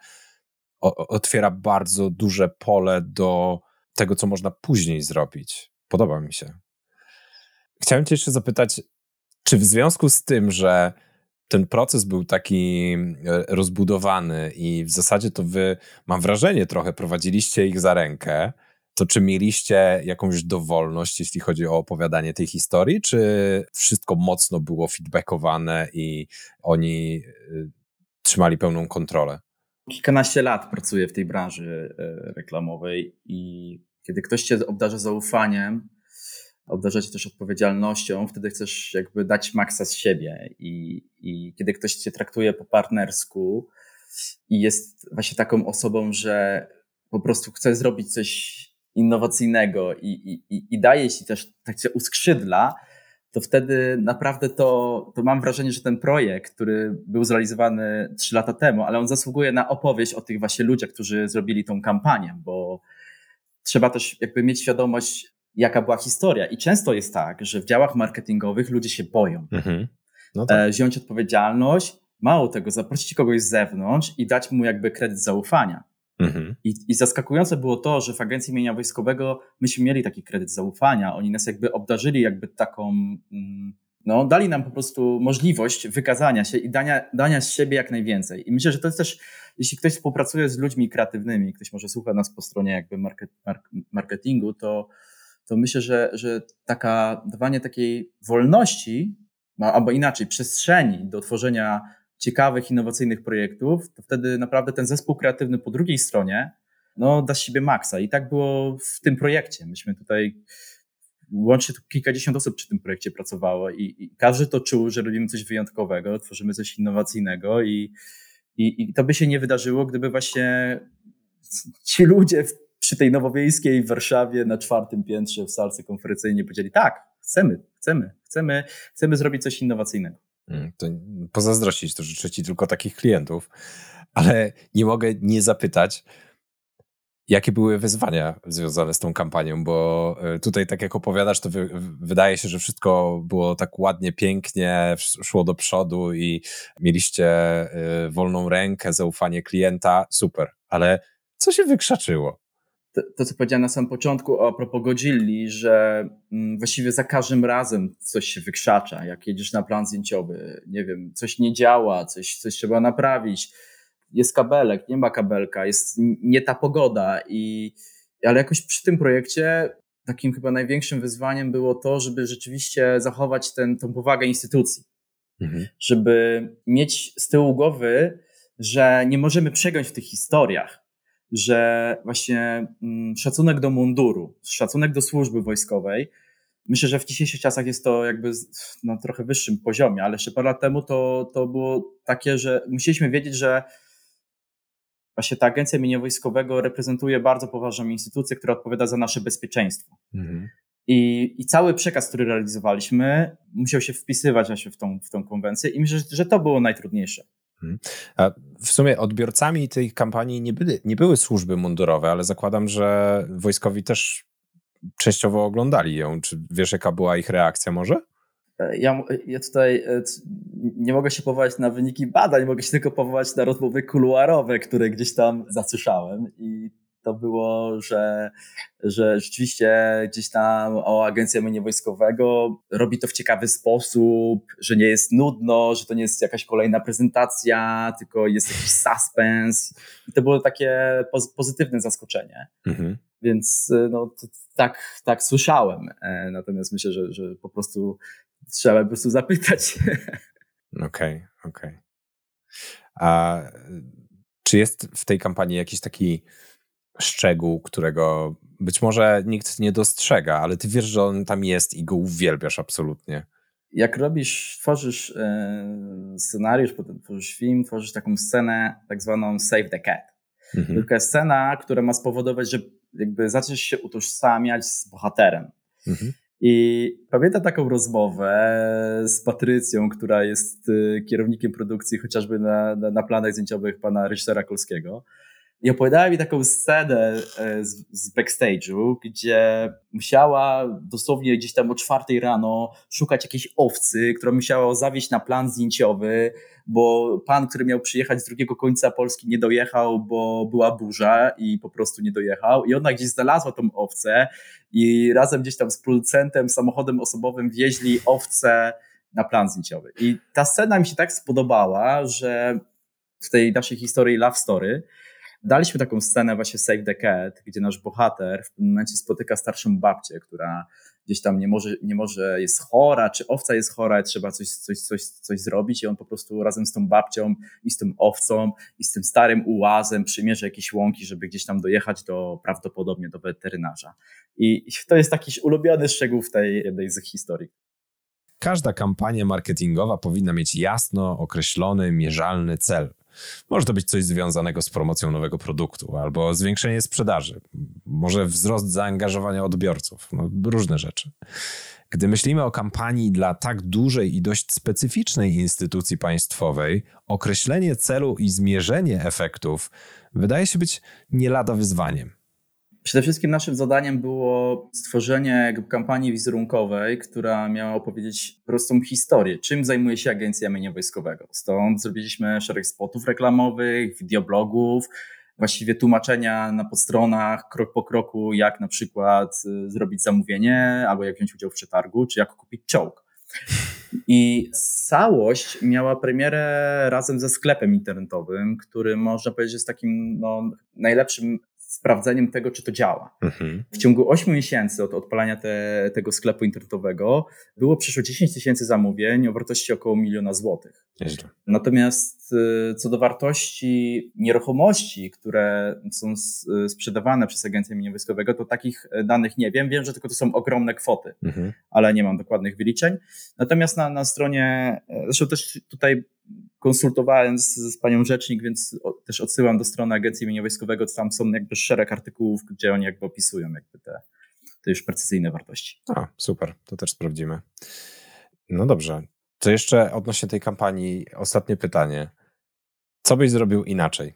otwiera bardzo duże pole do tego, co można później zrobić. Podoba mi się. Chciałem Cię jeszcze zapytać, czy w związku z tym, że ten proces był taki e, rozbudowany i w zasadzie to wy, mam wrażenie, trochę prowadziliście ich za rękę. To czy mieliście jakąś dowolność, jeśli chodzi o opowiadanie tej historii, czy wszystko mocno było feedbackowane i oni e, trzymali pełną kontrolę? Kilkanaście lat pracuję w tej branży e, reklamowej i kiedy ktoś cię obdarza zaufaniem, obdarza cię też odpowiedzialnością, wtedy chcesz jakby dać maksa z siebie. I, i kiedy ktoś cię traktuje po partnersku i jest właśnie taką osobą, że po prostu chce zrobić coś innowacyjnego i, i, i daje ci też, tak cię uskrzydla, to wtedy naprawdę to, to mam wrażenie, że ten projekt, który był zrealizowany trzy lata temu, ale on zasługuje na opowieść o tych właśnie ludziach, którzy zrobili tą kampanię, bo trzeba też jakby mieć świadomość, jaka była historia. I często jest tak, że w działach marketingowych ludzie się boją. Mhm. No tak. e, wziąć odpowiedzialność, mało tego, zaprosić kogoś z zewnątrz i dać mu jakby kredyt zaufania. Mhm. I, I zaskakujące było to, że w Agencji Mienia Wojskowego myśmy mieli taki kredyt zaufania. Oni nas jakby obdarzyli jakby taką, mm, no dali nam po prostu możliwość wykazania się i dania, dania z siebie jak najwięcej. I myślę, że to jest też, jeśli ktoś współpracuje z ludźmi kreatywnymi, ktoś może słucha nas po stronie jakby market, marketingu, to to myślę, że, że taka, dawanie takiej wolności, albo inaczej, przestrzeni do tworzenia ciekawych, innowacyjnych projektów, to wtedy naprawdę ten zespół kreatywny po drugiej stronie no, da z siebie maksa. I tak było w tym projekcie. Myśmy tutaj łącznie kilkadziesiąt osób przy tym projekcie pracowało i, i, każdy to czuł, że robimy coś wyjątkowego, tworzymy coś innowacyjnego i, i, i to by się nie wydarzyło, gdyby właśnie ci ludzie w przy tej nowowiejskiej w Warszawie na czwartym piętrze w salce konferencyjnej powiedzieli tak, chcemy, chcemy, chcemy, chcemy zrobić coś innowacyjnego. Hmm, to pozazdrościć, to życzę ci tylko takich klientów, ale nie mogę nie zapytać, jakie były wyzwania związane z tą kampanią, bo e, tutaj tak jak opowiadasz, to wy, wydaje się, że wszystko było tak ładnie, pięknie, szło do przodu i mieliście e, wolną rękę, zaufanie klienta, super, ale co się wykrzaczyło? To, to, co powiedziałem na samym początku a propos Godzilli, że mm, właściwie za każdym razem coś się wykrzacza, jak jedziesz na plan zdjęciowy, nie wiem, coś nie działa, coś, coś trzeba naprawić, jest kabelek, nie ma kabelka, jest nie ta pogoda i ale jakoś przy tym projekcie takim chyba największym wyzwaniem było to, żeby rzeczywiście zachować ten, tą powagę instytucji. Mhm. Żeby mieć z tyłu głowy, że nie możemy przegiąć w tych historiach, że właśnie mm, szacunek do munduru, szacunek do służby wojskowej, myślę, że w dzisiejszych czasach jest to jakby na trochę wyższym poziomie, ale jeszcze parę lat temu to, to było takie, że musieliśmy wiedzieć, że właśnie ta agencja mienia wojskowego reprezentuje bardzo poważną instytucję, która odpowiada za nasze bezpieczeństwo. Mhm. I, I cały przekaz, który realizowaliśmy, musiał się wpisywać właśnie w tą, w tą konwencję i myślę, że to było najtrudniejsze. Mhm. W sumie odbiorcami tej kampanii nie, byli, nie były służby mundurowe, ale zakładam, że wojskowi też częściowo oglądali ją. Czy wiesz, jaka była ich reakcja może? Ja, ja tutaj e, nie mogę się powołać na wyniki badań, mogę się tylko powołać na rozmowy kuluarowe, które gdzieś tam zasłyszałem i to było, że, że rzeczywiście gdzieś tam o Agencja Mienia Wojskowego robi to w ciekawy sposób, że nie jest nudno, że to nie jest jakaś kolejna prezentacja, tylko jest jakiś suspens. I to było takie pozytywne zaskoczenie. Mhm. Więc no, tak, tak słyszałem. E, natomiast myślę, że, że po prostu trzeba po prostu zapytać. (laughs) Okej, okay, okej. Okay. A czy jest w tej kampanii jakiś taki szczegół, którego być może nikt nie dostrzega, ale ty wiesz, że on tam jest i go uwielbiasz absolutnie. Jak robisz, tworzysz e, scenariusz, potem tworzysz film, tworzysz taką scenę, tak zwaną Save the Cat. Mhm. Tylko scena, która ma spowodować, że jakby zaczniesz się utożsamiać z bohaterem. Mhm. I pamiętam taką rozmowę z Patrycją, która jest e, kierownikiem produkcji chociażby na, na, na planach zdjęciowych pana Rysztera Kolskiego. I opowiadała mi taką scenę e, z, z backstage'u, gdzie musiała dosłownie gdzieś tam o czwartej rano szukać jakiejś owcy, która musiała zawieźć na plan zdjęciowy, bo pan, który miał przyjechać z drugiego końca Polski nie dojechał, bo była burza i po prostu nie dojechał. I ona gdzieś znalazła tą owcę i razem gdzieś tam z producentem, samochodem osobowym wieźli owcę na plan zdjęciowy. I ta scena mi się tak spodobała, że w tej naszej historii Love Story daliśmy taką scenę właśnie Save the Cat, gdzie nasz bohater w pewnym momencie spotyka starszą babcię, która gdzieś tam nie może, nie może jest chora, czy owca jest chora i trzeba coś, coś, coś, coś zrobić i on po prostu razem z tą babcią i z tym owcą i z tym starym ułazem przymierza jakieś łąki, żeby gdzieś tam dojechać do prawdopodobnie do weterynarza. I to jest taki ulubiony szczegół w tej jednej z historii. Każda kampania marketingowa powinna mieć jasno określony, mierzalny cel. Może to być coś związanego z promocją nowego produktu albo zwiększenie sprzedaży, może wzrost zaangażowania odbiorców, no, różne rzeczy. Gdy myślimy o kampanii dla tak dużej i dość specyficznej instytucji państwowej, określenie celu i zmierzenie efektów wydaje się być nie lada wyzwaniem. Przede wszystkim naszym zadaniem było stworzenie kampanii wizerunkowej, która miała opowiedzieć prostą historię, czym zajmuje się Agencja Mienia Wojskowego. Stąd zrobiliśmy szereg spotów reklamowych, wideoblogów, właściwie tłumaczenia na podstronach, krok po kroku, jak na przykład y, zrobić zamówienie, albo jak wziąć udział w przetargu, czy jak kupić czołg. I całość miała premierę razem ze sklepem internetowym, który można powiedzieć jest takim no, najlepszym sprawdzeniem tego, czy to działa. Mhm. W ciągu 8 miesięcy od odpalania te, tego sklepu internetowego było przyszło 10 tysięcy zamówień o wartości około miliona złotych. Nieźle. Natomiast y, co do wartości nieruchomości, które są y, sprzedawane przez Agencję Mienia Wojskowego, to takich danych nie wiem. Wiem, że tylko to są ogromne kwoty, mhm. ale nie mam dokładnych wyliczeń. Natomiast na, na stronie, zresztą też tutaj konsultowałem z, z panią rzecznik, więc też odsyłam do strony Agencji Mienia Wojskowego, tam są jakby szereg artykułów, gdzie oni jakby opisują jakby te, te już precyzyjne wartości. A, super, to też sprawdzimy. No dobrze. To jeszcze odnośnie tej kampanii, ostatnie pytanie. Co byś zrobił inaczej?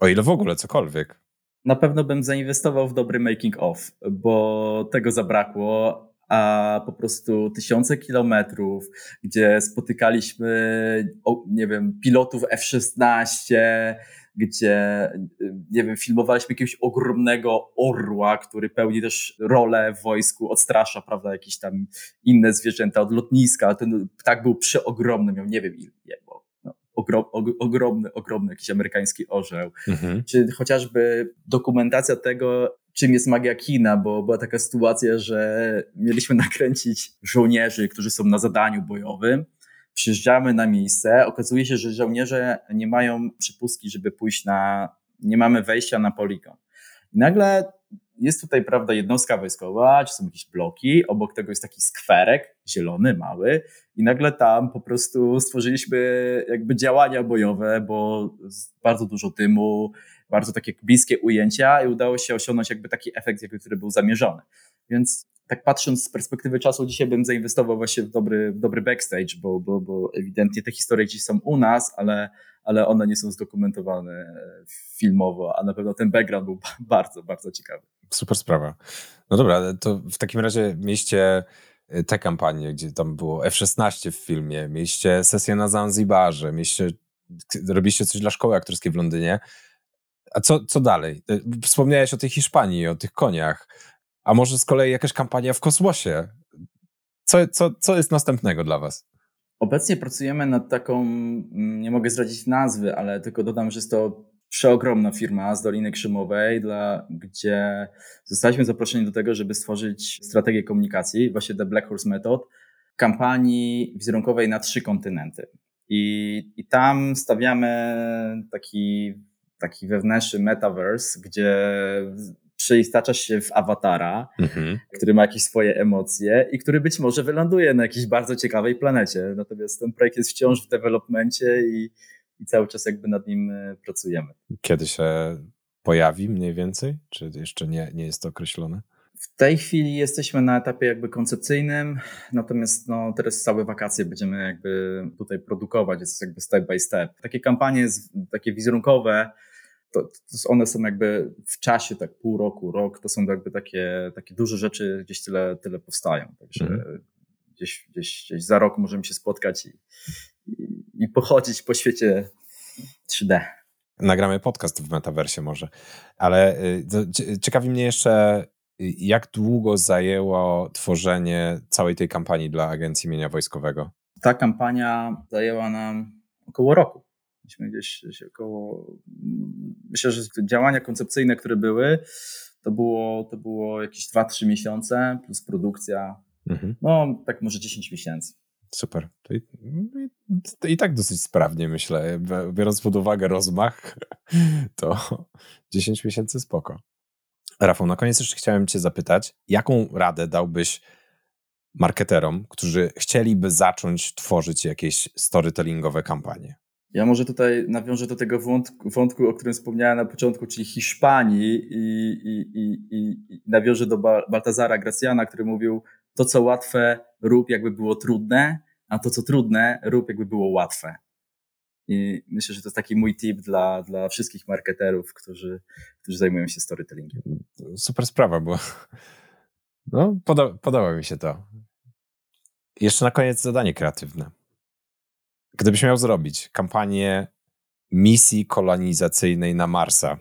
O ile w ogóle cokolwiek. Na pewno bym zainwestował w dobry making of, bo tego zabrakło, a po prostu tysiące kilometrów, gdzie spotykaliśmy, nie wiem, pilotów F-16, gdzie, nie wiem, filmowaliśmy jakiegoś ogromnego orła, który pełni też rolę w wojsku, odstrasza, prawda, jakieś tam inne zwierzęta od lotniska. Ten ptak był przeogromny, miał nie wiem ile, no, ogrom, ogromny, ogromny jakiś amerykański orzeł. Mhm. Czy chociażby dokumentacja tego, czym jest magia kina, bo była taka sytuacja, że mieliśmy (laughs) nakręcić żołnierzy, którzy są na zadaniu bojowym. Przyjeżdżamy na miejsce, okazuje się, że żołnierze nie mają przypustki, żeby pójść na, nie mamy wejścia na poligon. I nagle jest tutaj, prawda, jednostka wojskowa, czy są jakieś bloki, obok tego jest taki skwerek, zielony, mały, i nagle tam po prostu stworzyliśmy jakby działania bojowe, bo bardzo dużo dymu, bardzo takie bliskie ujęcia i udało się osiągnąć jakby taki efekt, jakby, który był zamierzony. Więc tak patrząc z perspektywy czasu, dzisiaj bym zainwestował właśnie w dobry, w dobry backstage, bo, bo, bo ewidentnie te historie dziś są u nas, ale, ale one nie są zdokumentowane filmowo, a na pewno ten background był (laughs) bardzo, bardzo ciekawy. Super sprawa. No dobra, to w takim razie mieście y, te kampanie, gdzie tam było F-16 w filmie, mieliście sesję na Zanzibarze, mieliście, robiliście coś dla szkoły aktorskiej w Londynie. A co, co dalej? Y, wspomniałeś o tej Hiszpanii, o tych koniach. A może z kolei jakaś kampania w kosmosie? Co, co, co jest następnego dla Was? Obecnie pracujemy nad taką, mm, nie mogę zdradzić nazwy, ale tylko dodam, że jest to przeogromna firma z Doliny Krzymowej, dla, gdzie zostaliśmy zaproszeni do tego, żeby stworzyć strategię komunikacji, właśnie The Black Horse Method, kampanii wizerunkowej na trzy kontynenty. I, i tam stawiamy taki, taki wewnętrzny metaverse, gdzie przeistaczasz się w awatara, mhm. który ma jakieś swoje emocje i który być może wyląduje na jakiejś bardzo ciekawej planecie. Natomiast ten projekt jest wciąż w developmencie i, i cały czas jakby nad nim e, pracujemy. Kiedy się pojawi mniej więcej? Czy jeszcze nie, nie jest to określone? W tej chwili jesteśmy na etapie jakby koncepcyjne, natomiast no, teraz całe wakacje będziemy jakby tutaj produkować, jest jakby step by step. Takie kampanie, takie wizerunkowe, to, to one są jakby w czasie, tak pół roku, rok, to są jakby takie, takie duże rzeczy, gdzieś tyle, tyle powstają. Także mm. gdzieś, gdzieś, gdzieś za rok możemy się spotkać i, i, pochodzić po świecie 3D. Nagramy podcast w metaversie może, ale y, ciekawi mnie jeszcze, y, jak długo zajęło tworzenie całej tej kampanii dla Agencji Mienia Wojskowego? Ta kampania zajęła nam około roku. Myśmy gdzieś, gdzieś około. Myślę, że działania koncepcyjne, które były, to było, to było jakieś 2-3 miesiące plus produkcja. Mhm. No, tak może 10 miesięcy. Super. I, to i, tak dosyć sprawnie myślę. Biorąc pod uwagę rozmach, (laughs) to 10 miesięcy spoko. Rafał, na koniec jeszcze chciałem Cię zapytać, jaką radę dałbyś marketerom, którzy chcieliby zacząć tworzyć jakieś storytellingowe kampanie? Ja może tutaj nawiążę do tego wątku, wątku o którym wspomniałem na początku, czyli Hiszpanii i, i, i, i nawiążę do Baltazara Graciana, który mówił, to co łatwe rób jakby było trudne, a to co trudne rób jakby było łatwe. I myślę, że to jest taki mój tip dla, dla wszystkich marketerów, którzy, którzy zajmują się storytellingiem. Super sprawa, bo no, poda podoba mi się to. Jeszcze na koniec zadanie kreatywne. Gdybyś miał zrobić kampanię misji kolonizacyjnej na Marsa,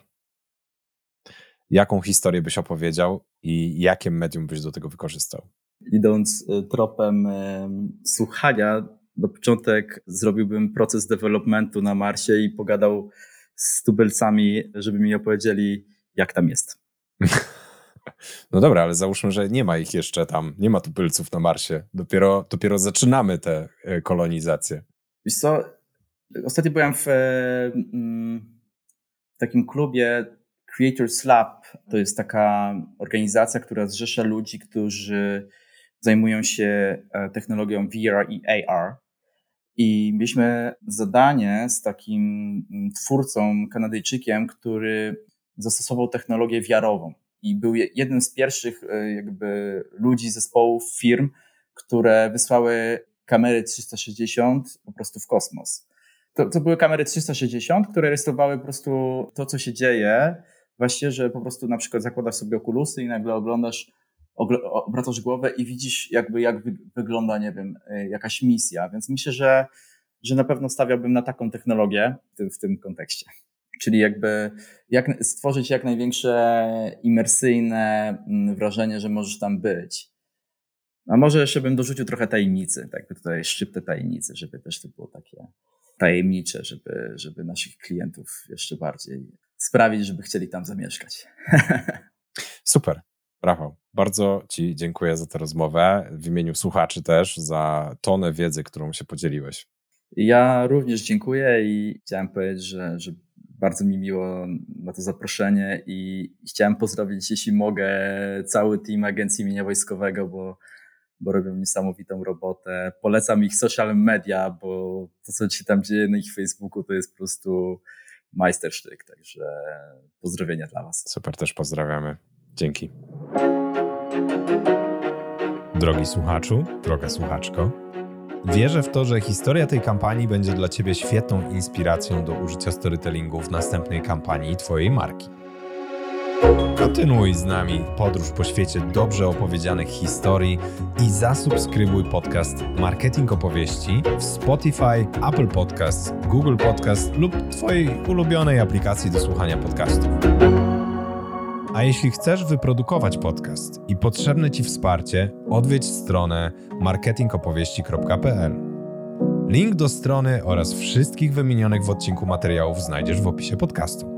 jaką historię byś opowiedział i jakie medium byś do tego wykorzystał? Idąc e, tropem e, słuchania, na początek zrobiłbym proces developmentu na Marsie i pogadał z tubylcami, żeby mi opowiedzieli, jak tam jest. (laughs) No dobra, ale załóżmy, że nie ma ich jeszcze tam, nie ma tubylców na Marsie. Dopiero, dopiero zaczynamy tę e, kolonizację. Wiesz co, ostatnio byłem w, mm, w takim klubie Creators Lab. To jest taka organizacja, która zrzesza ludzi, którzy zajmują się e, technologią VR i AR. I mieliśmy zadanie z takim mm, twórcą, Kanadyjczykiem, który zastosował technologię wiarową i był jednym z pierwszych e, jakby ludzi, zespołów, firm, które wysłały kamery 360 po prostu w kosmos. To, to były kamery 360, które rejestrowały po prostu to, co się dzieje. Właśnie, że po prostu na przykład zakładasz sobie okulusy i nagle oglądasz, obracasz głowę i widzisz jakby jak wy, wygląda, nie wiem, y, jakaś misja. Więc myślę, że, że na pewno stawiałbym na taką technologię w tym, w tym kontekście. Czyli jakby jak stworzyć jak największe imersyjne mm, wrażenie, że możesz tam być. A może jeszcze bym dorzucił trochę tajemnicy, tak by tutaj szczyptę tajemnicy, żeby też to było takie tajemnicze, żeby, żeby naszych klientów jeszcze bardziej sprawić, żeby chcieli tam zamieszkać. (laughs) Super. Rafał, bardzo Ci dziękuję za tę rozmowę. W imieniu słuchaczy też za tonę wiedzy, którą się podzieliłeś. Ja również dziękuję i chciałem powiedzieć, że, że bardzo mi miło na to zaproszenie i chciałem pozdrowić, jeśli mogę, cały team Agencji Mienia Wojskowego, bo bo robią niesamowitą robotę. Polecam ich social media, bo to, co się tam dzieje na ich Facebooku, to jest po prostu majstersztyk. Także pozdrowienia dla Was. Super, też pozdrawiamy. Dzięki. Drogi słuchaczu, droga słuchaczko, wierzę w to, że historia tej kampanii będzie dla Ciebie świetną inspiracją do użycia storytellingu w następnej kampanii Twojej marki. Kontynuuj z nami podróż po świecie dobrze opowiedzianych historii i zasubskrybuj podcast Marketing Opowieści w Spotify, Apple Podcasts, Google Podcasts lub Twojej ulubionej aplikacji do słuchania podcastów. A jeśli chcesz wyprodukować podcast i potrzebne Ci wsparcie, odwiedź stronę marketingopowieści.pl. Link do strony oraz wszystkich wymienionych w odcinku materiałów znajdziesz w opisie podcastu.